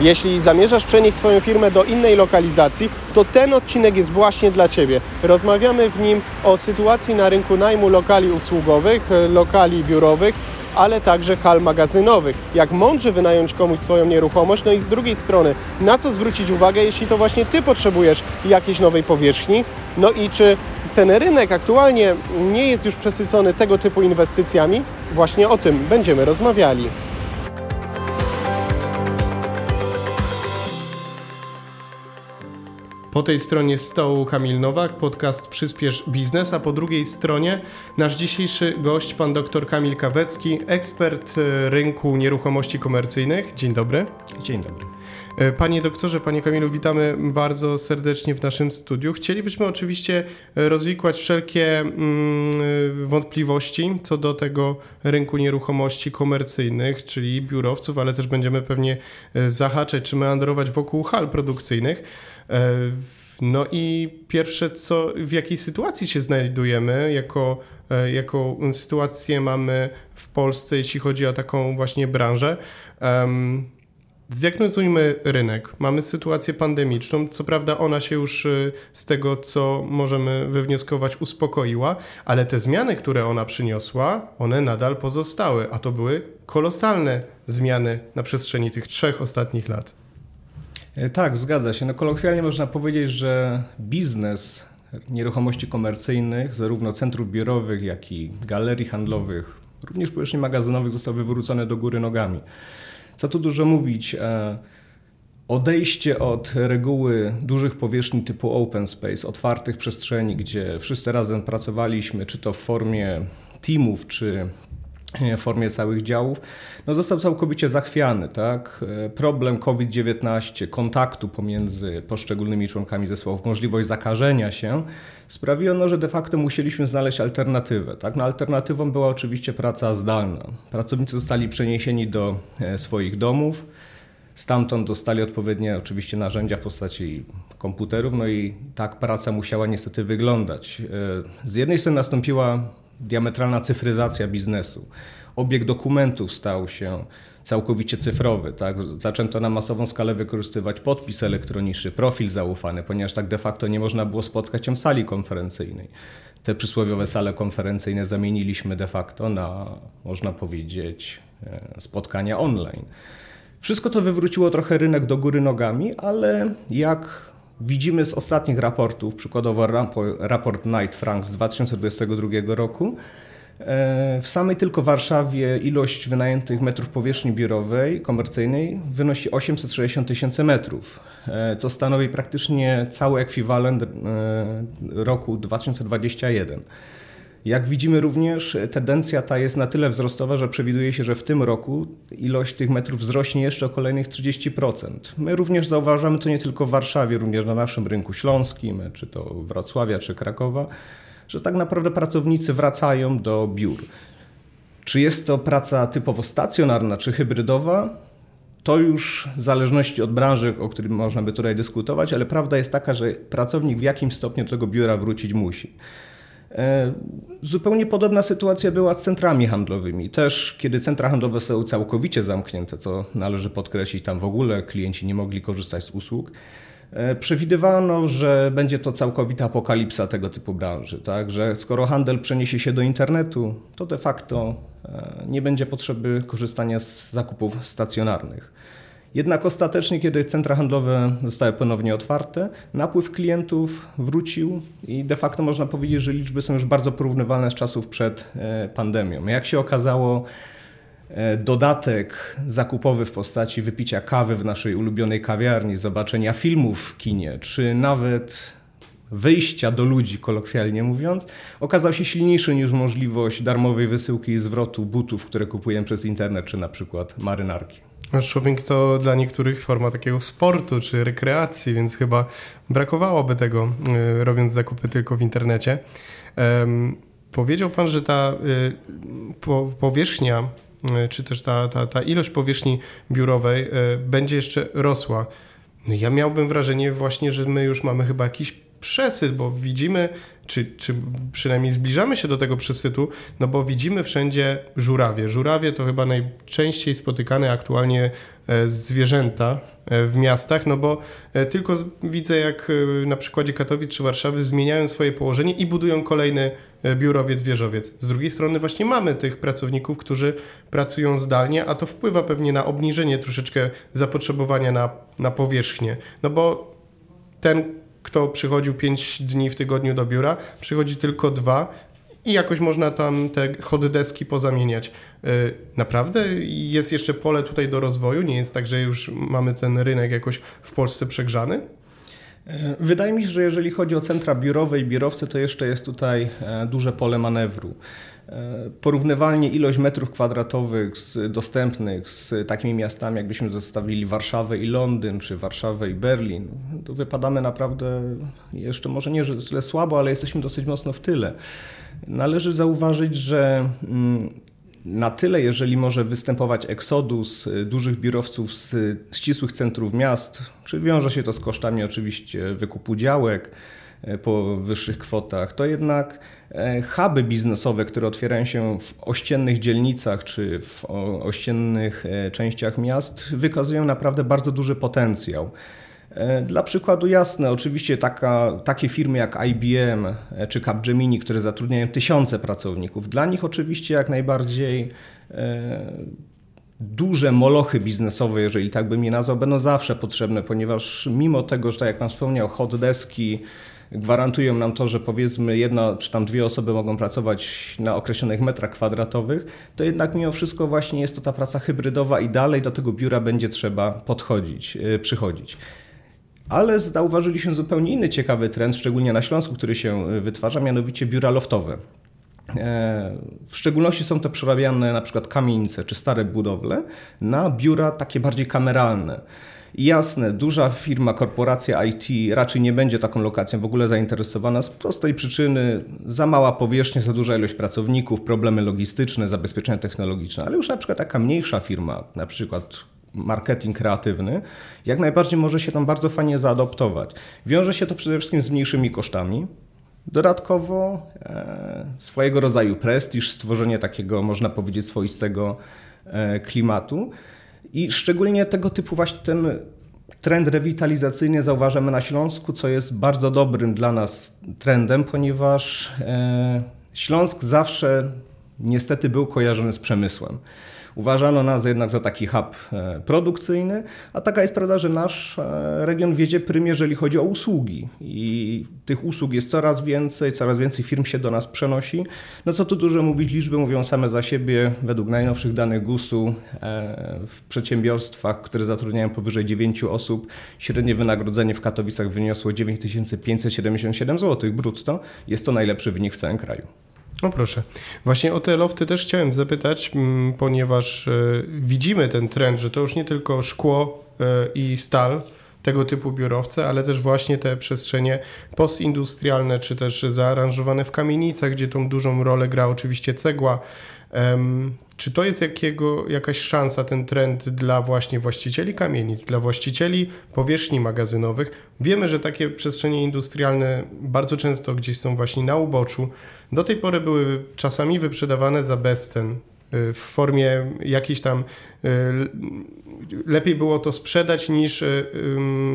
Jeśli zamierzasz przenieść swoją firmę do innej lokalizacji, to ten odcinek jest właśnie dla Ciebie. Rozmawiamy w nim o sytuacji na rynku najmu lokali usługowych, lokali biurowych, ale także hal magazynowych. Jak mądrze wynająć komuś swoją nieruchomość, no i z drugiej strony, na co zwrócić uwagę, jeśli to właśnie Ty potrzebujesz jakiejś nowej powierzchni, no i czy ten rynek aktualnie nie jest już przesycony tego typu inwestycjami? Właśnie o tym będziemy rozmawiali. Po tej stronie stołu Kamil Nowak, podcast Przyspiesz Biznes, a po drugiej stronie nasz dzisiejszy gość, pan dr Kamil Kawecki, ekspert e, rynku nieruchomości komercyjnych. Dzień dobry. Dzień dobry. E, panie doktorze, panie Kamilu, witamy bardzo serdecznie w naszym studiu. Chcielibyśmy oczywiście rozwikłać wszelkie mm, wątpliwości co do tego rynku nieruchomości komercyjnych, czyli biurowców, ale też będziemy pewnie e, zahaczać czy meandrować wokół hal produkcyjnych. E, no i pierwsze, co, w jakiej sytuacji się znajdujemy, jako, e, jaką sytuację mamy w Polsce, jeśli chodzi o taką właśnie branżę. Zdiagnozujmy rynek. Mamy sytuację pandemiczną. Co prawda, ona się już e, z tego, co możemy wywnioskować, uspokoiła, ale te zmiany, które ona przyniosła, one nadal pozostały, a to były kolosalne zmiany na przestrzeni tych trzech ostatnich lat. E, tak, zgadza się. No, kolokwialnie można powiedzieć, że biznes nieruchomości komercyjnych, zarówno centrów biurowych, jak i galerii handlowych, również powierzchni magazynowych został wywrócony do góry nogami. Co tu dużo mówić, e, odejście od reguły dużych powierzchni typu open space, otwartych przestrzeni, gdzie wszyscy razem pracowaliśmy, czy to w formie teamów, czy w formie całych działów, no został całkowicie zachwiany. Tak? Problem COVID-19, kontaktu pomiędzy poszczególnymi członkami zespołów, możliwość zakażenia się sprawiło, no, że de facto musieliśmy znaleźć alternatywę. Tak? No, alternatywą była oczywiście praca zdalna. Pracownicy zostali przeniesieni do e, swoich domów, Stamtąd dostali odpowiednie oczywiście narzędzia w postaci komputerów, no i tak praca musiała niestety wyglądać. E, z jednej strony nastąpiła diametralna cyfryzacja biznesu. Obieg dokumentów stał się całkowicie cyfrowy. Tak? Zaczęto na masową skalę wykorzystywać podpis elektroniczny, profil zaufany, ponieważ tak de facto nie można było spotkać się w sali konferencyjnej. Te przysłowiowe sale konferencyjne zamieniliśmy de facto na, można powiedzieć, e, spotkania online. Wszystko to wywróciło trochę rynek do góry nogami, ale jak Widzimy z ostatnich raportów, przykładowo raport Night Frank z 2022 roku, e, w samej tylko Warszawie ilość wynajętych metrów powierzchni biurowej, komercyjnej wynosi 860 tysięcy metrów, e, co stanowi praktycznie cały ekwiwalent e, roku 2021. Jak widzimy również, tendencja ta jest na tyle wzrostowa, że przewiduje się, że w tym roku ilość tych metrów wzrośnie jeszcze o kolejnych 30%. My również zauważamy to nie tylko w Warszawie, również na naszym rynku śląskim, czy to Wrocławia, czy Krakowa, że tak naprawdę pracownicy wracają do biur. Czy jest to praca typowo stacjonarna, czy hybrydowa? To już w zależności od branży, o którym można by tutaj dyskutować, ale prawda jest taka, że pracownik w jakimś stopniu do tego biura wrócić musi. E, zupełnie podobna sytuacja była z centrami handlowymi. Też kiedy centra handlowe są całkowicie zamknięte, co należy podkreślić, tam w ogóle klienci nie mogli korzystać z usług. E, przewidywano, że będzie to całkowita apokalipsa tego typu branży, tak? że skoro handel przeniesie się do internetu, to de facto e, nie będzie potrzeby korzystania z zakupów stacjonarnych. Jednak ostatecznie, kiedy centra handlowe zostały ponownie otwarte, napływ klientów wrócił i de facto można powiedzieć, że liczby są już bardzo porównywalne z czasów przed e, pandemią. Jak się okazało, e, dodatek zakupowy w postaci wypicia kawy w naszej ulubionej kawiarni, zobaczenia filmów w kinie, czy nawet wyjścia do ludzi, kolokwialnie mówiąc, okazał się silniejszy niż możliwość darmowej wysyłki i zwrotu butów, które kupujemy przez internet, czy na przykład marynarki. Shopping to dla niektórych forma takiego sportu czy rekreacji, więc chyba brakowałoby tego, y, robiąc zakupy tylko w internecie. Powiedział Pan, że ta y, powierzchnia, y, czy też ta, ta, ta ilość powierzchni biurowej będzie jeszcze rosła. No ja miałbym wrażenie właśnie, że my już mamy chyba jakiś przesyt, bo widzimy, czy, czy przynajmniej zbliżamy się do tego przesytu, no bo widzimy wszędzie żurawie. Żurawie to chyba najczęściej spotykane aktualnie e, zwierzęta e, w miastach, no bo e, tylko widzę jak na przykładzie Katowic czy Warszawy zmieniają swoje położenie i budują kolejny biurowiec, wieżowiec. Z drugiej strony właśnie mamy tych pracowników, którzy pracują zdalnie, a to wpływa pewnie na obniżenie troszeczkę zapotrzebowania na, na powierzchnię. No bo ten, kto przychodził 5 dni w tygodniu do biura, przychodzi tylko dwa i jakoś można tam te hotdeski pozamieniać. Y, naprawdę jest jeszcze pole tutaj do rozwoju? Nie jest tak, że już mamy ten rynek jakoś w Polsce przegrzany? E, wydaje mi się, że jeżeli chodzi o centra biurowe i biurowce, to jeszcze jest tutaj e, duże pole manewru. E, porównywalnie ilość metrów kwadratowych z, dostępnych z takimi miastami, jakbyśmy zestawili Warszawę i Londyn, czy Warszawę i Berlin, to wypadamy naprawdę jeszcze może nie tyle słabo, ale jesteśmy dosyć mocno w tyle. Należy zauważyć, że mm, na tyle, jeżeli może występować eksodus y, dużych biurowców z ścisłych centrów miast, czy wiąże się to z kosztami oczywiście wykupu działek po wyższych kwotach, to jednak e, huby biznesowe, które otwierają się w ościennych dzielnicach czy w ościennych e, częściach miast, wykazują naprawdę bardzo duży potencjał. E, dla przykładu jasne, oczywiście taka, takie firmy jak IBM e, czy Capgemini, które zatrudniają tysiące pracowników, dla nich oczywiście jak najbardziej e, duże molochy biznesowe, jeżeli tak bym je nazwał, będą zawsze potrzebne, ponieważ mimo tego, że tak jak Pan wspomniał, hot deski gwarantują nam to, że powiedzmy jedna czy tam dwie osoby mogą pracować na określonych metrach kwadratowych, to jednak mimo wszystko właśnie jest to ta praca hybrydowa i dalej do tego biura będzie trzeba podchodzić, przychodzić. Ale zauważyliśmy zupełnie inny ciekawy trend, szczególnie na Śląsku, który się e, wytwarza, mianowicie biura loftowe. E, w szczególności są to przerabiane na przykład kamienice czy stare budowle na biura takie bardziej kameralne. Jasne, duża firma, korporacja IT raczej nie będzie taką lokacją w ogóle zainteresowana z prostej przyczyny za mała powierzchnia, za duża ilość pracowników, problemy logistyczne, zabezpieczenia technologiczne, ale już na przykład taka mniejsza firma, na przykład marketing kreatywny, jak najbardziej może się tam bardzo fajnie zaadoptować. Wiąże się to przede wszystkim z mniejszymi kosztami. Dodatkowo e, swojego rodzaju prestiż, stworzenie takiego, można powiedzieć, swoistego e, klimatu. I szczególnie tego typu właśnie ten trend rewitalizacyjny zauważamy na Śląsku, co jest bardzo dobrym dla nas trendem, ponieważ e, Śląsk zawsze niestety był kojarzony z przemysłem. Uważano nas jednak za taki hub e, produkcyjny, a taka jest prawda, że nasz e, region wiedzie prym, jeżeli chodzi o usługi. I tych usług jest coraz więcej, coraz więcej firm się do nas przenosi. No co tu dużo mówić, liczby mówią same za siebie. Według najnowszych danych GUS-u e, w przedsiębiorstwach, które zatrudniają powyżej 9 osób, średnie wynagrodzenie w Katowicach wyniosło 9577 zł brutto. Jest to najlepszy wynik w całym kraju. No proszę. Właśnie o te lofty też chciałem zapytać, mm, ponieważ e, widzimy ten trend, że to już nie tylko szkło e, i stal, tego typu biurowce, ale też właśnie te przestrzenie postindustrialne, czy też zaaranżowane w kamienicach, gdzie tą dużą rolę gra oczywiście cegła. Czy to jest jakiego, jakaś szansa, ten trend dla właśnie właścicieli kamienic, dla właścicieli powierzchni magazynowych? Wiemy, że takie przestrzenie industrialne bardzo często gdzieś są właśnie na uboczu. Do tej pory były czasami wyprzedawane za bezcen y, w formie jakiejś tam y, lepiej było to sprzedać niż y,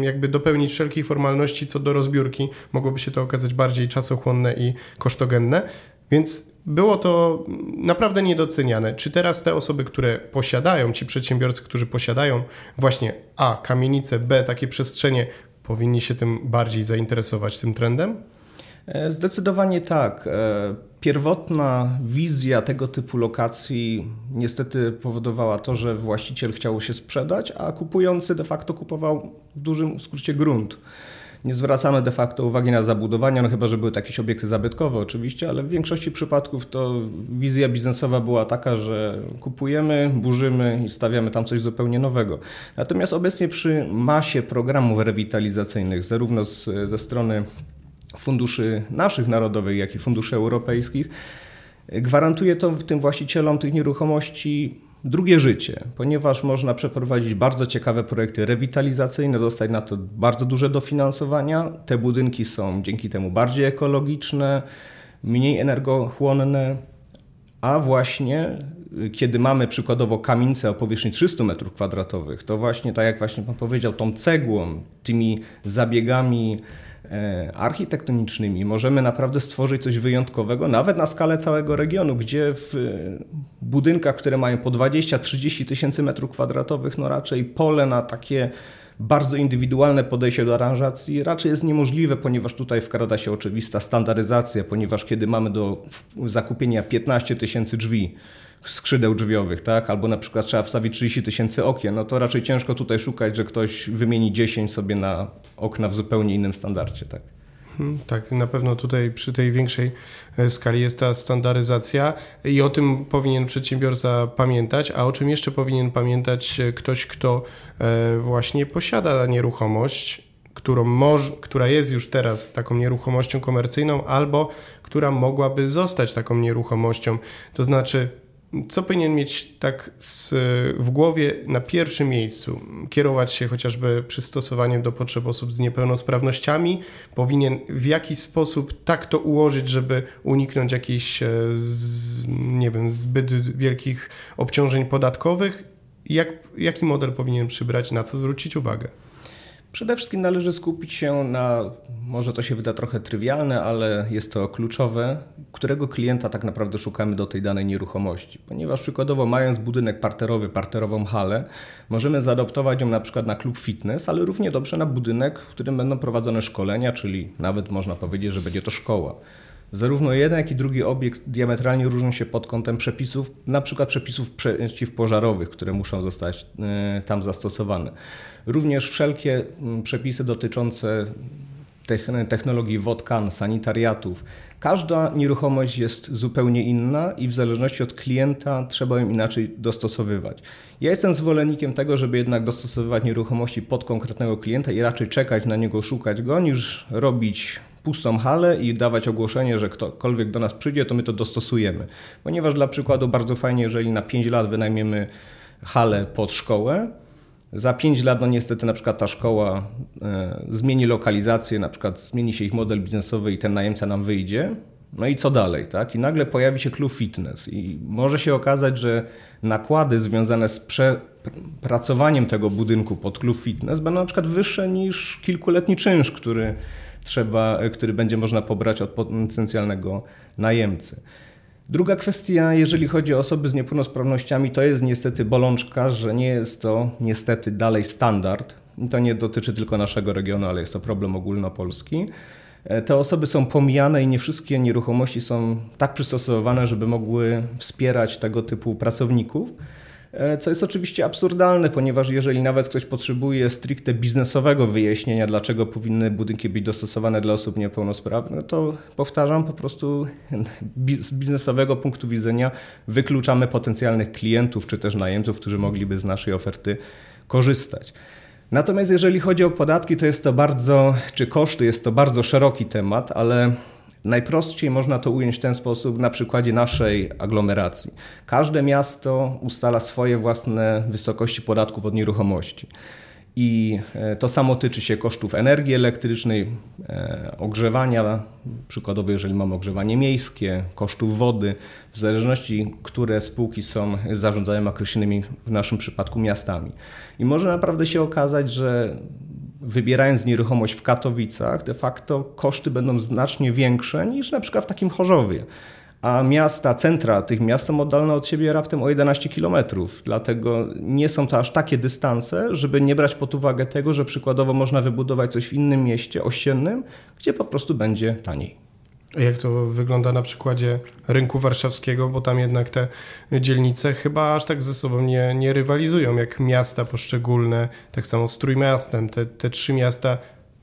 jakby dopełnić wszelkich formalności co do rozbiórki. Mogłoby się to okazać bardziej czasochłonne i kosztogenne. Więc było to naprawdę niedoceniane. Czy teraz te osoby, które posiadają, ci przedsiębiorcy, którzy posiadają właśnie A, kamienice, B, takie przestrzenie, powinni się tym bardziej zainteresować tym trendem? E, zdecydowanie tak. E, pierwotna wizja tego typu lokacji niestety powodowała to, że właściciel chciał się sprzedać, a kupujący de facto kupował w dużym skrócie grunt. Nie zwracamy de facto uwagi na zabudowania, no chyba, że były jakieś obiekty zabytkowe oczywiście, ale w większości przypadków to wizja biznesowa była taka, że kupujemy, burzymy i stawiamy tam coś zupełnie nowego. Natomiast obecnie przy masie programów rewitalizacyjnych, zarówno z, ze strony funduszy naszych narodowych, jak i funduszy europejskich, gwarantuje to tym właścicielom tych nieruchomości drugie życie, ponieważ można przeprowadzić bardzo ciekawe projekty rewitalizacyjne, dostać na to bardzo duże dofinansowania. Te budynki są dzięki temu bardziej ekologiczne, mniej energochłonne, a właśnie y, kiedy mamy przykładowo kamienicę o powierzchni 300 m2, to właśnie tak jak właśnie Pan powiedział, tą cegłą, tymi zabiegami architektonicznymi możemy naprawdę stworzyć coś wyjątkowego, nawet na skalę całego regionu, gdzie w budynkach, które mają po 20-30 tysięcy metrów kwadratowych, no raczej pole na takie bardzo indywidualne podejście do aranżacji raczej jest niemożliwe, ponieważ tutaj wkrada się oczywista standaryzacja, ponieważ kiedy mamy do zakupienia 15 tysięcy drzwi, skrzydeł drzwiowych, tak? albo na przykład trzeba wstawić 30 tysięcy okien, no to raczej ciężko tutaj szukać, że ktoś wymieni 10 sobie na okna w zupełnie innym standardzie. Tak? Mhm, tak, na pewno tutaj przy tej większej e, skali jest ta standaryzacja i o tym powinien przedsiębiorca pamiętać, a o czym jeszcze powinien pamiętać e, ktoś, kto e, właśnie posiada nieruchomość, którą może, która jest już teraz taką nieruchomością komercyjną, albo która mogłaby zostać taką nieruchomością. To znaczy, co powinien mieć tak z, w głowie na pierwszym miejscu? Kierować się chociażby przystosowaniem do potrzeb osób z niepełnosprawnościami? Powinien w jakiś sposób tak to ułożyć, żeby uniknąć jakichś, e, nie wiem, zbyt wielkich obciążeń podatkowych? Jak, jaki model powinien przybrać, na co zwrócić uwagę? Przede wszystkim należy skupić się na, może to się wyda trochę trywialne, ale jest to kluczowe, którego klienta tak naprawdę szukamy do tej danej nieruchomości. Ponieważ przykładowo mając budynek parterowy, parterową halę, możemy zaadoptować ją na przykład na klub fitness, ale równie dobrze na budynek, w którym będą prowadzone szkolenia, czyli nawet można powiedzieć, że będzie to szkoła. Zarówno jeden, jak i drugi obiekt diametralnie różnią się pod kątem przepisów, na przykład przepisów przeciwpożarowych, które muszą zostać e, tam zastosowane. Również wszelkie przepisy dotyczące technologii wodkan, sanitariatów. Każda nieruchomość jest zupełnie inna i w zależności od klienta trzeba ją inaczej dostosowywać. Ja jestem zwolennikiem tego, żeby jednak dostosowywać nieruchomości pod konkretnego klienta i raczej czekać na niego, szukać go, niż robić pustą halę i dawać ogłoszenie, że ktokolwiek do nas przyjdzie, to my to dostosujemy. Ponieważ dla przykładu bardzo fajnie, jeżeli na 5 lat wynajmiemy halę pod szkołę, za 5 lat, no niestety, na przykład ta szkoła e, zmieni lokalizację, na przykład zmieni się ich model biznesowy i ten najemca nam wyjdzie. No i co dalej, tak? I nagle pojawi się klub fitness i może się okazać, że nakłady związane z przepracowaniem tego budynku pod klub fitness będą na przykład wyższe niż kilkuletni czynsz, który trzeba, który będzie można pobrać od potencjalnego najemcy. Druga kwestia, jeżeli chodzi o osoby z niepełnosprawnościami, to jest niestety bolączka, że nie jest to niestety dalej standard. To nie dotyczy tylko naszego regionu, ale jest to problem ogólnopolski. E, te osoby są pomijane i nie wszystkie nieruchomości są tak przystosowane, żeby mogły wspierać tego typu pracowników. E, co jest oczywiście absurdalne, ponieważ jeżeli nawet ktoś potrzebuje stricte biznesowego wyjaśnienia, dlaczego powinny budynki być dostosowane dla osób niepełnosprawnych, to powtarzam, po prostu z biznesowego punktu widzenia wykluczamy potencjalnych klientów czy też najemców, którzy mogliby z naszej oferty korzystać. Natomiast jeżeli chodzi o podatki, to jest to bardzo, czy koszty, jest to bardzo szeroki temat, ale Najprościej można to ująć w ten sposób na przykładzie naszej aglomeracji. Każde miasto ustala swoje własne wysokości podatków od nieruchomości. I e, to samo tyczy się kosztów energii elektrycznej, e, ogrzewania, przykładowo jeżeli mamy ogrzewanie miejskie, kosztów wody, w zależności, które spółki są zarządzają określonymi w naszym przypadku miastami. I może naprawdę się okazać, że wybierając nieruchomość w Katowicach, de facto koszty będą znacznie większe niż na przykład w takim Chorzowie. A miasta, centra tych miast są oddalone od siebie raptem o 11 km. Dlatego nie są to aż takie dystanse, żeby nie brać pod uwagę tego, że przykładowo można wybudować coś w innym mieście ościennym, gdzie po prostu będzie taniej. Jak to wygląda na przykładzie rynku warszawskiego, bo tam jednak te dzielnice chyba aż tak ze sobą nie, nie rywalizują jak miasta poszczególne, tak samo z Trójmiastem. Te, te trzy miasta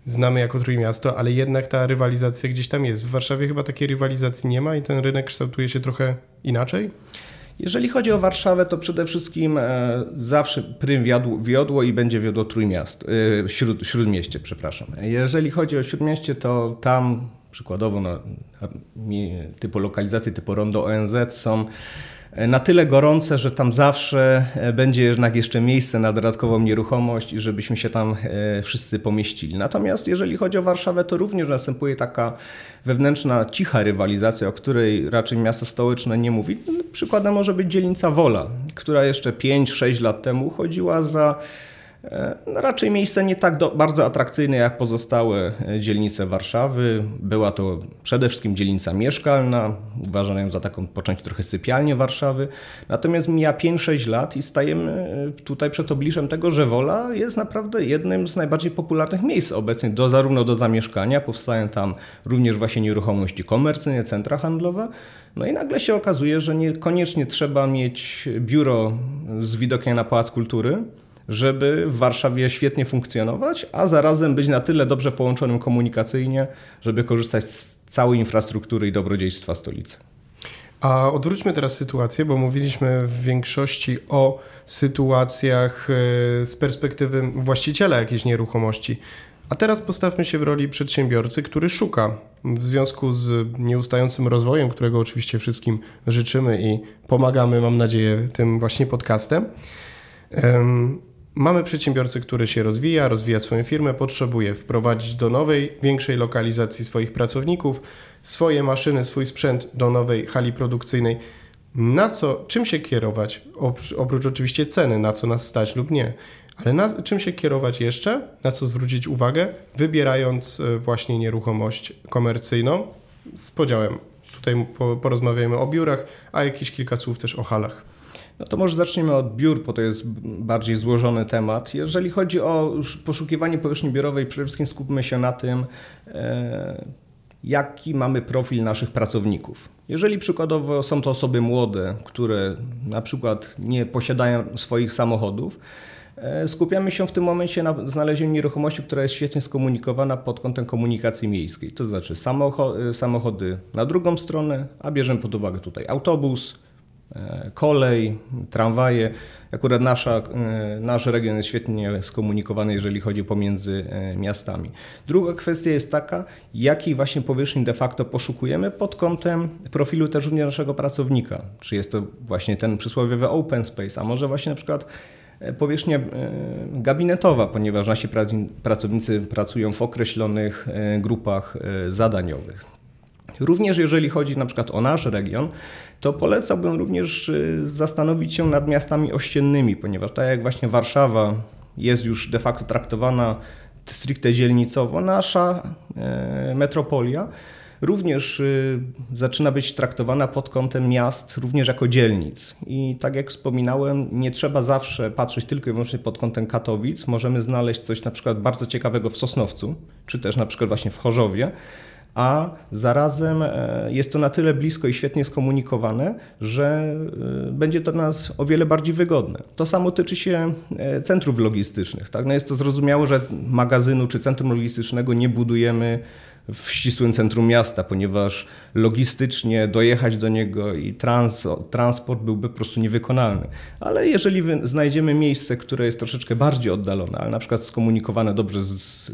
znamy jako Trójmiasto, ale jednak ta rywalizacja gdzieś tam jest. W Warszawie chyba takiej rywalizacji nie ma i ten rynek kształtuje się trochę inaczej? Jeżeli chodzi o Warszawę, to przede wszystkim e, zawsze prym wiodło, wiodło i będzie wiodło Trójmiasto, e, śród, Śródmieście, przepraszam. Jeżeli chodzi o Śródmieście, to tam przykładowo no, typu lokalizacje typu rondo ONZ są na tyle gorące, że tam zawsze będzie jednak jeszcze miejsce na dodatkową nieruchomość i żebyśmy się tam wszyscy pomieścili. Natomiast jeżeli chodzi o Warszawę, to również następuje taka wewnętrzna, cicha rywalizacja, o której raczej miasto stołeczne nie mówi. Przykładem może być dzielnica Wola, która jeszcze 5-6 lat temu chodziła za E, no raczej miejsce nie tak do, bardzo atrakcyjne jak pozostałe e, dzielnice Warszawy. Była to przede wszystkim dzielnica mieszkalna, uważana ją za taką po części trochę sypialnię Warszawy. Natomiast mija 5-6 lat i stajemy e, tutaj przed obliczem tego, że Wola jest naprawdę jednym z najbardziej popularnych miejsc obecnie, do, zarówno do zamieszkania, powstają tam również właśnie nieruchomości komercyjne, centra handlowe. No i nagle się okazuje, że niekoniecznie trzeba mieć biuro z widokiem na Pałac Kultury, żeby w Warszawie świetnie funkcjonować, a zarazem być na tyle dobrze połączonym komunikacyjnie, żeby korzystać z całej infrastruktury i dobrodziejstwa stolicy. A odwróćmy teraz sytuację, bo mówiliśmy w większości o sytuacjach e, z perspektywy właściciela jakiejś nieruchomości. A teraz postawmy się w roli przedsiębiorcy, który szuka w związku z nieustającym rozwojem, którego oczywiście wszystkim życzymy i pomagamy, mam nadzieję, tym właśnie podcastem. Mamy przedsiębiorcę, który się rozwija, rozwija swoją firmę, potrzebuje wprowadzić do nowej, większej lokalizacji swoich pracowników, swoje maszyny, swój sprzęt do nowej hali produkcyjnej. Na co, czym się kierować? Oprócz oczywiście ceny, na co nas stać lub nie. Ale na czym się kierować jeszcze? Na co zwrócić uwagę, wybierając e, właśnie nieruchomość komercyjną z podziałem. Tutaj porozmawiamy o biurach, a jakieś kilka słów też o halach. No to może zaczniemy od biur, bo to jest bardziej złożony temat. Jeżeli chodzi o poszukiwanie powierzchni biurowej, przede wszystkim skupmy się na tym, e, jaki mamy profil naszych pracowników. Jeżeli przykładowo są to osoby młode, które na przykład nie posiadają swoich samochodów, e, skupiamy się w tym momencie na znalezieniu nieruchomości, która jest świetnie skomunikowana pod kątem komunikacji miejskiej. To znaczy samochody na drugą stronę, a bierzemy pod uwagę tutaj autobus, kolej, tramwaje. Akurat nasza, e, nasz region jest świetnie skomunikowany, jeżeli chodzi pomiędzy e, miastami. Druga kwestia jest taka, jakiej właśnie powierzchni de facto poszukujemy pod kątem profilu też również naszego pracownika. Czy jest to właśnie ten przysłowiowy open space, a może właśnie na przykład powierzchnia gabinetowa, ponieważ nasi pracownicy pracują w określonych grupach zadaniowych. Również jeżeli chodzi na przykład o nasz region, to polecałbym również y, zastanowić się nad miastami ościennymi, ponieważ tak jak właśnie Warszawa jest już de facto traktowana stricte dzielnicowo, nasza e, metropolia również y, zaczyna być traktowana pod kątem miast również jako dzielnic. I tak jak wspominałem, nie trzeba zawsze patrzeć tylko i wyłącznie pod kątem Katowic. Możemy znaleźć coś na przykład bardzo ciekawego w Sosnowcu, czy też na przykład właśnie w Chorzowie, a zarazem e, jest to na tyle blisko i świetnie skomunikowane, że e, będzie to dla nas o wiele bardziej wygodne. To samo tyczy się e, centrów logistycznych. Tak? No jest to zrozumiałe, że magazynu czy centrum logistycznego nie budujemy w ścisłym centrum miasta, ponieważ logistycznie dojechać do niego i trans, transport byłby po prostu niewykonalny. Ale jeżeli znajdziemy miejsce, które jest troszeczkę bardziej oddalone, ale na przykład skomunikowane dobrze z, z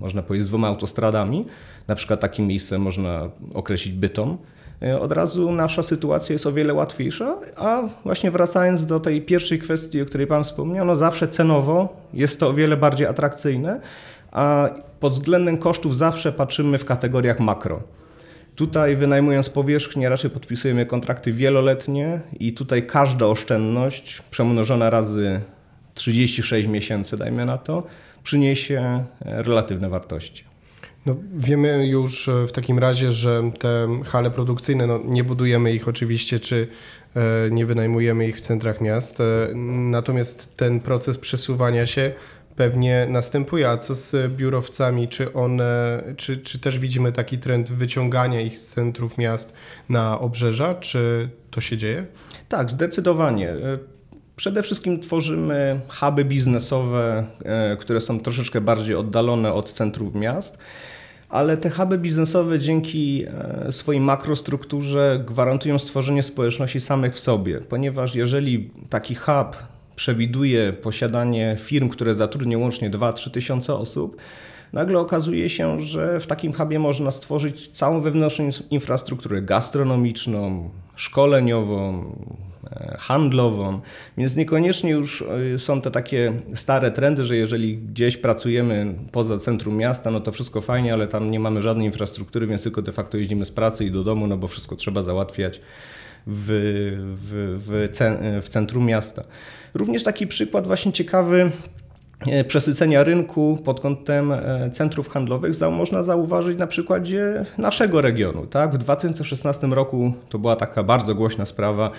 można powiedzieć, z dwoma autostradami, na przykład takim miejscem można określić Bytom, e, od razu nasza sytuacja jest o wiele łatwiejsza, a właśnie wracając do tej pierwszej kwestii, o której Pan wspomniał, no zawsze cenowo jest to o wiele bardziej atrakcyjne, a pod względem kosztów zawsze patrzymy w kategoriach makro. Tutaj wynajmując powierzchnię raczej podpisujemy kontrakty wieloletnie i tutaj każda oszczędność przemnożona razy 36 miesięcy, dajmy na to, przyniesie relatywne wartości. No, wiemy już e, w takim razie, że te hale produkcyjne, no, nie budujemy ich oczywiście, czy e, nie wynajmujemy ich w centrach miast, e, natomiast ten proces przesuwania się pewnie następuje. A co z biurowcami? Czy one, czy, czy też widzimy taki trend wyciągania ich z centrów miast na obrzeża? Czy to się dzieje? Tak, zdecydowanie. Przede wszystkim tworzymy huby biznesowe, które są troszeczkę bardziej oddalone od centrów miast ale te huby biznesowe dzięki e, swojej makrostrukturze gwarantują stworzenie społeczności samych w sobie, ponieważ jeżeli taki hub przewiduje posiadanie firm, które zatrudnią łącznie 2-3 tysiące osób, nagle okazuje się, że w takim hubie można stworzyć całą wewnętrzną infrastrukturę gastronomiczną, szkoleniową, e, handlową, więc niekoniecznie już e, są te takie stare trendy, że jeżeli gdzieś pracujemy poza centrum miasta, no to wszystko fajnie, ale tam nie mamy żadnej infrastruktury, więc tylko de facto jeździmy z pracy i do domu, no bo wszystko trzeba załatwiać w, w, w, w centrum miasta. Również taki przykład właśnie ciekawy E, przesycenia rynku pod kątem e, centrów handlowych można zauważyć na przykładzie naszego regionu. Tak? W 2016 roku to była taka bardzo głośna sprawa.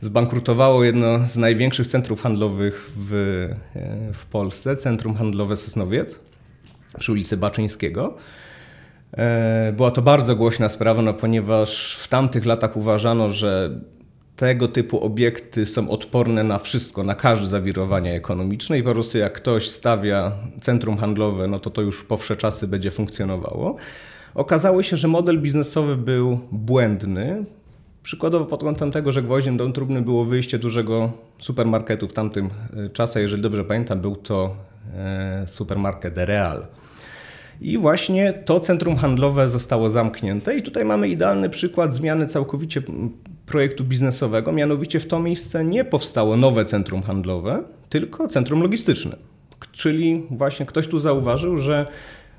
Zbankrutowało jedno z największych centrów handlowych w, e, w Polsce, Centrum Handlowe Sosnowiec przy ulicy Baczyńskiego. Była to bardzo głośna sprawa, no, ponieważ w tamtych latach uważano, że tego typu obiekty są odporne na wszystko, na każde zawirowania ekonomiczne i po prostu jak ktoś stawia centrum handlowe, no to to już po wsze czasy będzie funkcjonowało. Okazało się, że model biznesowy był błędny. Przykładowo pod kątem tego, że gwoździem do trumny było wyjście dużego supermarketu w tamtym e, czasie, jeżeli dobrze pamiętam, był to e, supermarket Real. I właśnie to centrum handlowe zostało zamknięte, i tutaj mamy idealny przykład zmiany całkowicie projektu biznesowego. Mianowicie w to miejsce nie powstało nowe centrum handlowe, tylko centrum logistyczne. Czyli właśnie ktoś tu zauważył, że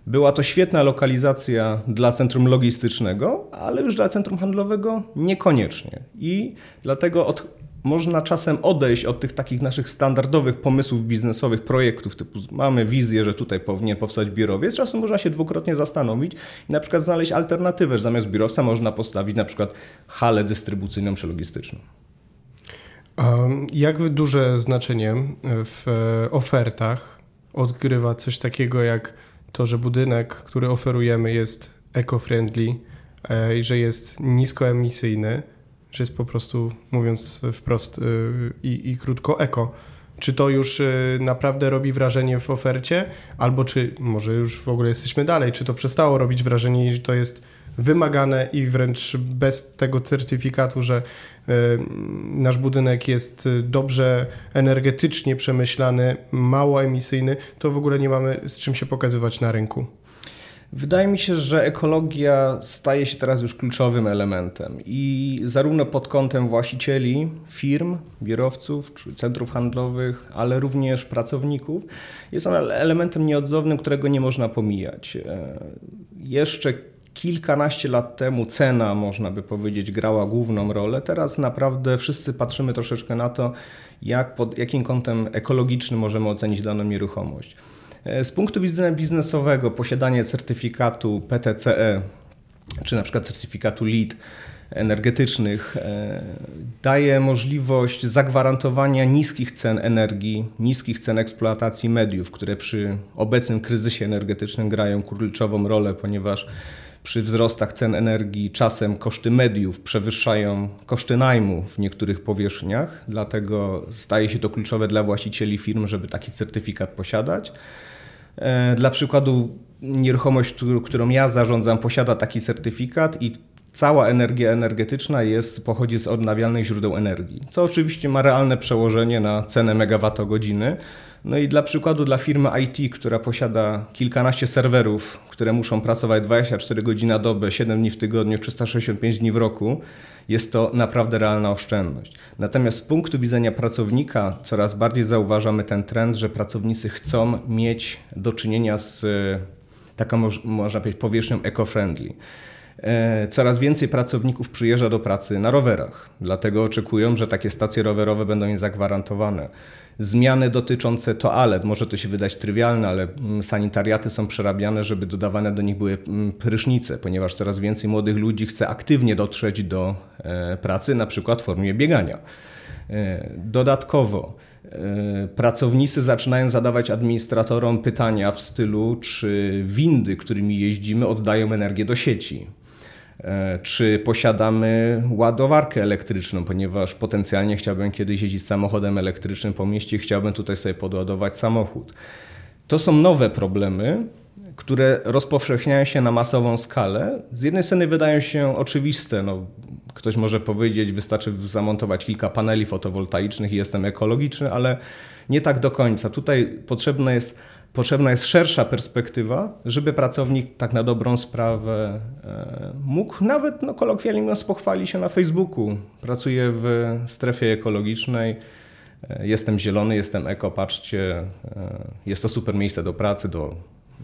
była to świetna lokalizacja dla centrum logistycznego, ale już dla centrum handlowego niekoniecznie. I dlatego od można czasem odejść od tych takich naszych standardowych pomysłów biznesowych, projektów, typu mamy wizję, że tutaj powinien powstać biurowiec, czasem można się dwukrotnie zastanowić i na przykład znaleźć alternatywę, że zamiast biurowca można postawić na przykład halę dystrybucyjną czy logistyczną. Jak duże znaczenie w ofertach odgrywa coś takiego jak to, że budynek, który oferujemy jest eco-friendly e, i że jest niskoemisyjny, że jest po prostu, mówiąc wprost y, i, i krótko, eko. Czy to już y, naprawdę robi wrażenie w ofercie, albo czy może już w ogóle jesteśmy dalej, czy to przestało robić wrażenie i to jest wymagane i wręcz bez tego certyfikatu, że y, nasz budynek jest dobrze energetycznie przemyślany, mało emisyjny, to w ogóle nie mamy z czym się pokazywać na rynku. Wydaje mi się, że ekologia staje się teraz już kluczowym elementem i zarówno pod kątem właścicieli firm, biurowców czy centrów handlowych, ale również pracowników jest on elementem nieodzownym, którego nie można pomijać. E, jeszcze kilkanaście lat temu cena, można by powiedzieć, grała główną rolę. Teraz naprawdę wszyscy patrzymy troszeczkę na to, jak pod jakim kątem ekologicznym możemy ocenić daną nieruchomość. E, z punktu widzenia biznesowego posiadanie certyfikatu PTCE czy na przykład certyfikatu LEED energetycznych e, daje możliwość zagwarantowania niskich cen energii, niskich cen eksploatacji mediów, które przy obecnym kryzysie energetycznym grają kluczową rolę, ponieważ przy wzrostach cen energii czasem koszty mediów przewyższają koszty najmu w niektórych powierzchniach, dlatego staje się to kluczowe dla właścicieli firm, żeby taki certyfikat posiadać. E, dla przykładu, nieruchomość, którą ja zarządzam, posiada taki certyfikat i cała energia energetyczna jest, pochodzi z odnawialnych źródeł energii, co oczywiście ma realne przełożenie na cenę megawattogodziny. No i dla przykładu dla firmy IT, która posiada kilkanaście serwerów, które muszą pracować 24 godziny na dobę, 7 dni w tygodniu, 365 dni w roku, jest to naprawdę realna oszczędność. Natomiast z punktu widzenia pracownika coraz bardziej zauważamy ten trend, że pracownicy chcą mieć do czynienia z e, taką, można powiedzieć, powierzchnią eco-friendly. E, coraz więcej pracowników przyjeżdża do pracy na rowerach, dlatego oczekują, że takie stacje rowerowe będą im zagwarantowane. Zmiany dotyczące toalet, może to się wydać trywialne, ale mm, sanitariaty są przerabiane, żeby dodawane do nich były mm, prysznice, ponieważ coraz więcej młodych ludzi chce aktywnie dotrzeć do e, pracy, na przykład w formie biegania. E, dodatkowo pracownicy zaczynają zadawać administratorom pytania w stylu, czy windy, którymi jeździmy, oddają energię do sieci. E, czy posiadamy ładowarkę elektryczną, ponieważ potencjalnie chciałbym kiedyś jeździć samochodem elektrycznym po mieście chciałbym tutaj sobie podładować samochód. To są nowe problemy, które rozpowszechniają się na masową skalę. Z jednej strony wydają się oczywiste. No, ktoś może powiedzieć, wystarczy zamontować kilka paneli fotowoltaicznych i jestem ekologiczny, ale nie tak do końca. Tutaj potrzebna jest potrzebna jest szersza perspektywa, żeby pracownik tak na dobrą sprawę e, mógł nawet no, kolokwialnie mówiąc pochwalić się na Facebooku. Pracuję w strefie ekologicznej, e, jestem zielony, jestem eko, patrzcie, e, jest to super miejsce do pracy, do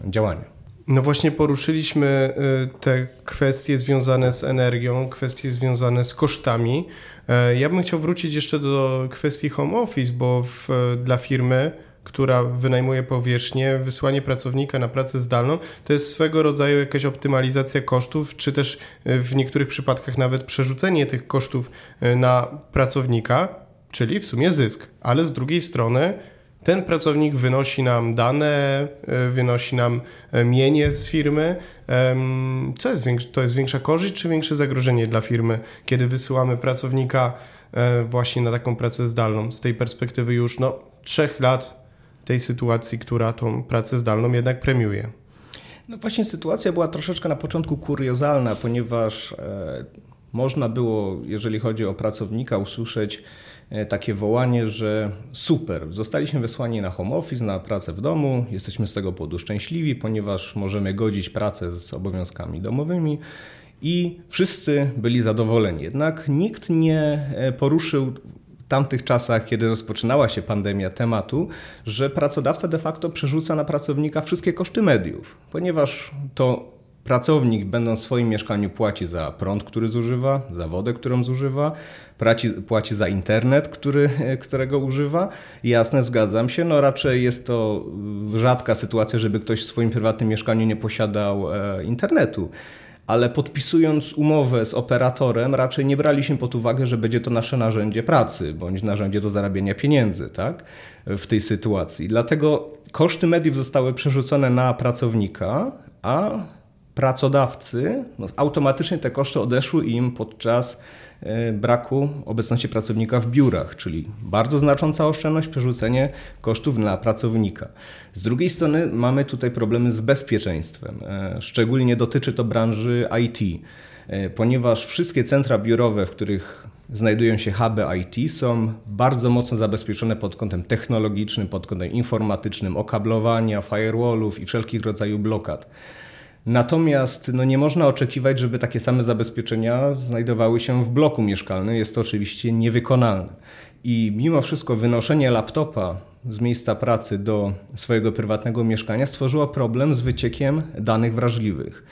działania. No właśnie poruszyliśmy te kwestie związane z energią, kwestie związane z kosztami. Ja bym chciał wrócić jeszcze do kwestii home office, bo w, dla firmy która wynajmuje powierzchnię, wysłanie pracownika na pracę zdalną, to jest swego rodzaju jakaś optymalizacja kosztów, czy też e, w niektórych przypadkach nawet przerzucenie tych kosztów e, na pracownika, czyli w sumie zysk. Ale z drugiej strony ten pracownik wynosi nam dane, e, wynosi nam mienie z firmy. Co jest? To jest większa korzyść czy większe zagrożenie dla firmy, kiedy wysyłamy pracownika właśnie na taką pracę zdalną? Z tej perspektywy już no, trzech lat tej sytuacji, która tą pracę zdalną jednak premiuje. No właśnie sytuacja była troszeczkę na początku kuriozalna, ponieważ e, można było, jeżeli chodzi o pracownika, usłyszeć e, takie wołanie, że super, zostaliśmy wysłani na home office, na pracę w domu, jesteśmy z tego powodu szczęśliwi, ponieważ możemy godzić pracę z obowiązkami domowymi i wszyscy byli zadowoleni. Jednak nikt nie e, poruszył tamtych czasach, kiedy rozpoczynała się pandemia tematu, że pracodawca de facto przerzuca na pracownika wszystkie koszty mediów, ponieważ to pracownik, będąc w swoim mieszkaniu, płaci za prąd, który zużywa, za wodę, którą zużywa, płaci, płaci za internet, który, którego używa. Jasne, zgadzam się, no raczej jest to rzadka sytuacja, żeby ktoś w swoim prywatnym mieszkaniu nie posiadał e, internetu ale podpisując umowę z operatorem, raczej nie braliśmy pod uwagę, że będzie to nasze narzędzie pracy bądź narzędzie do zarabiania pieniędzy tak? w tej sytuacji. Dlatego koszty mediów zostały przerzucone na pracownika, a pracodawcy no, automatycznie te koszty odeszły im podczas E, braku obecności pracownika w biurach, czyli bardzo znacząca oszczędność, przerzucenie kosztów na pracownika. Z drugiej strony mamy tutaj problemy z bezpieczeństwem. E, szczególnie dotyczy to branży IT, e, ponieważ wszystkie centra biurowe, w których znajdują się huby IT, są bardzo mocno zabezpieczone pod kątem technologicznym, pod kątem informatycznym, okablowania, firewallów i wszelkich rodzajów blokad. Natomiast no, nie można oczekiwać, żeby takie same zabezpieczenia znajdowały się w bloku mieszkalnym. Jest to oczywiście niewykonalne. I mimo wszystko wynoszenie laptopa z miejsca pracy do swojego prywatnego mieszkania stworzyło problem z wyciekiem danych wrażliwych.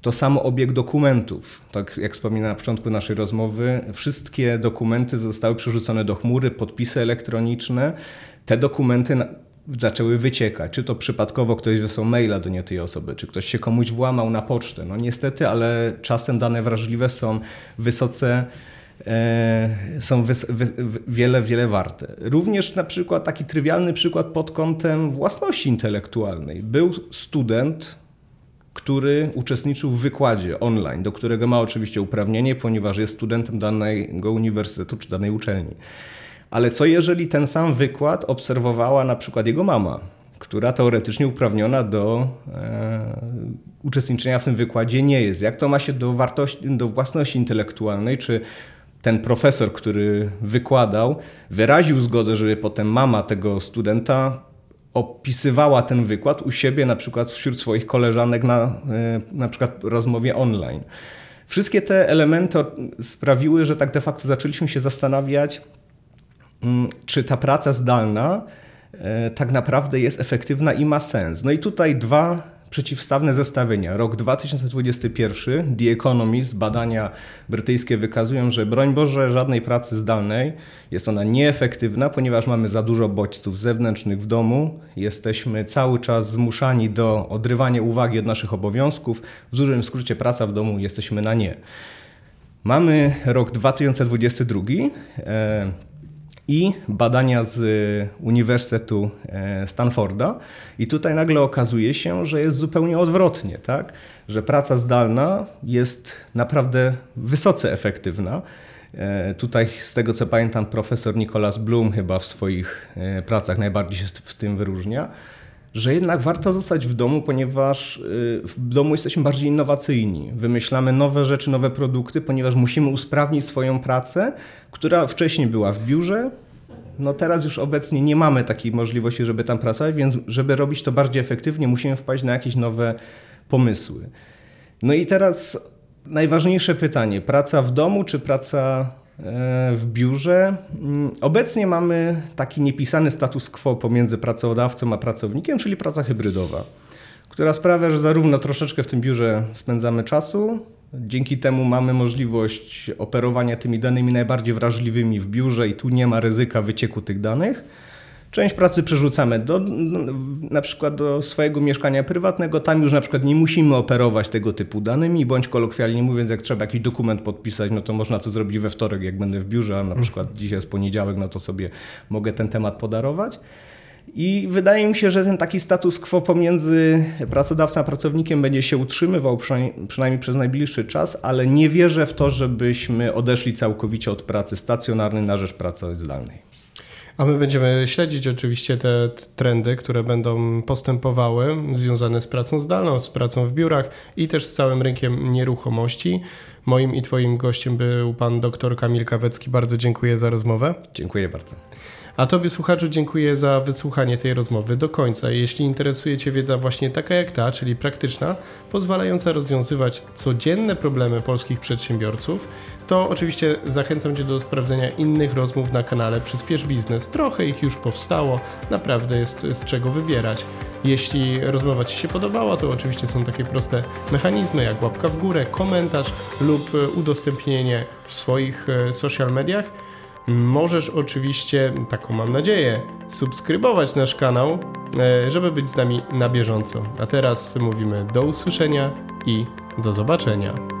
To samo obieg dokumentów. Tak jak wspominałem na początku naszej rozmowy, wszystkie dokumenty zostały przerzucone do chmury, podpisy elektroniczne. Te dokumenty zaczęły wyciekać. Czy to przypadkowo ktoś wysłał maila do nie tej osoby, czy ktoś się komuś włamał na pocztę. No niestety, ale czasem dane wrażliwe są wysoce e, są wiele, wiele warte. Również na przykład taki trywialny przykład pod kątem własności intelektualnej. Był student, który uczestniczył w wykładzie online, do którego ma oczywiście uprawnienie, ponieważ jest studentem danego uniwersytetu czy danej uczelni. Ale co jeżeli ten sam wykład obserwowała na przykład jego mama, która teoretycznie uprawniona do e, uczestniczenia w tym wykładzie nie jest? Jak to ma się do, wartości, do własności intelektualnej? Czy ten profesor, który wykładał, wyraził zgodę, żeby potem mama tego studenta opisywała ten wykład u siebie, na przykład wśród swoich koleżanek na, e, na przykład rozmowie online. Wszystkie te elementy sprawiły, że tak de facto zaczęliśmy się zastanawiać, czy ta praca zdalna e, tak naprawdę jest efektywna i ma sens. No i tutaj dwa przeciwstawne zestawienia. Rok 2021, The Economist, badania brytyjskie wykazują, że broń Boże, żadnej pracy zdalnej jest ona nieefektywna, ponieważ mamy za dużo bodźców zewnętrznych w domu, jesteśmy cały czas zmuszani do odrywania uwagi od naszych obowiązków. W dużym skrócie praca w domu jesteśmy na nie. Mamy rok 2022 i badania z Uniwersytetu e, Stanforda. I tutaj nagle okazuje się, że jest zupełnie odwrotnie, tak? że praca zdalna jest naprawdę wysoce efektywna. E, tutaj, z tego co pamiętam, profesor Nicholas Bloom chyba w swoich e, pracach najbardziej się w tym wyróżnia że jednak warto zostać w domu, ponieważ y, w domu jesteśmy bardziej innowacyjni. Wymyślamy nowe rzeczy, nowe produkty, ponieważ musimy usprawnić swoją pracę, która wcześniej była w biurze, no teraz już obecnie nie mamy takiej możliwości, żeby tam pracować, więc żeby robić to bardziej efektywnie, musimy wpaść na jakieś nowe pomysły. No i teraz najważniejsze pytanie: praca w domu czy praca w biurze? Mm, obecnie mamy taki niepisany status quo pomiędzy pracodawcą a pracownikiem, czyli praca hybrydowa, która sprawia, że zarówno troszeczkę w tym biurze spędzamy czasu, Dzięki temu mamy możliwość operowania tymi danymi najbardziej wrażliwymi w biurze i tu nie ma ryzyka wycieku tych danych. Część pracy przerzucamy do, na przykład do swojego mieszkania prywatnego. Tam już na przykład nie musimy operować tego typu danymi, bądź kolokwialnie mówiąc, jak trzeba jakiś dokument podpisać, no to można to zrobić we wtorek, jak będę w biurze, a na mhm. przykład dzisiaj jest poniedziałek, no to sobie mogę ten temat podarować. I wydaje mi się, że ten taki status quo pomiędzy pracodawcą a pracownikiem będzie się utrzymywał przynajmniej, przynajmniej przez najbliższy czas, ale nie wierzę w to, żebyśmy odeszli całkowicie od pracy stacjonarnej na rzecz pracy zdalnej. A my będziemy śledzić oczywiście te trendy, które będą postępowały, związane z pracą zdalną, z pracą w biurach i też z całym rynkiem nieruchomości. Moim i Twoim gościem był pan dr Kamil Kawecki. Bardzo dziękuję za rozmowę. Dziękuję bardzo. A Tobie, słuchaczu, dziękuję za wysłuchanie tej rozmowy do końca. Jeśli interesuje Cię wiedza właśnie taka jak ta, czyli praktyczna, pozwalająca rozwiązywać codzienne problemy polskich przedsiębiorców, to oczywiście zachęcam Cię do sprawdzenia innych rozmów na kanale Przyspiesz Biznes. Trochę ich już powstało, naprawdę jest z czego wybierać. Jeśli rozmowa Ci się podobała, to oczywiście są takie proste mechanizmy jak łapka w górę, komentarz lub udostępnienie w swoich e, social mediach. Możesz oczywiście, taką mam nadzieję, subskrybować nasz kanał, e, żeby być z nami na bieżąco. A teraz mówimy do usłyszenia i do zobaczenia.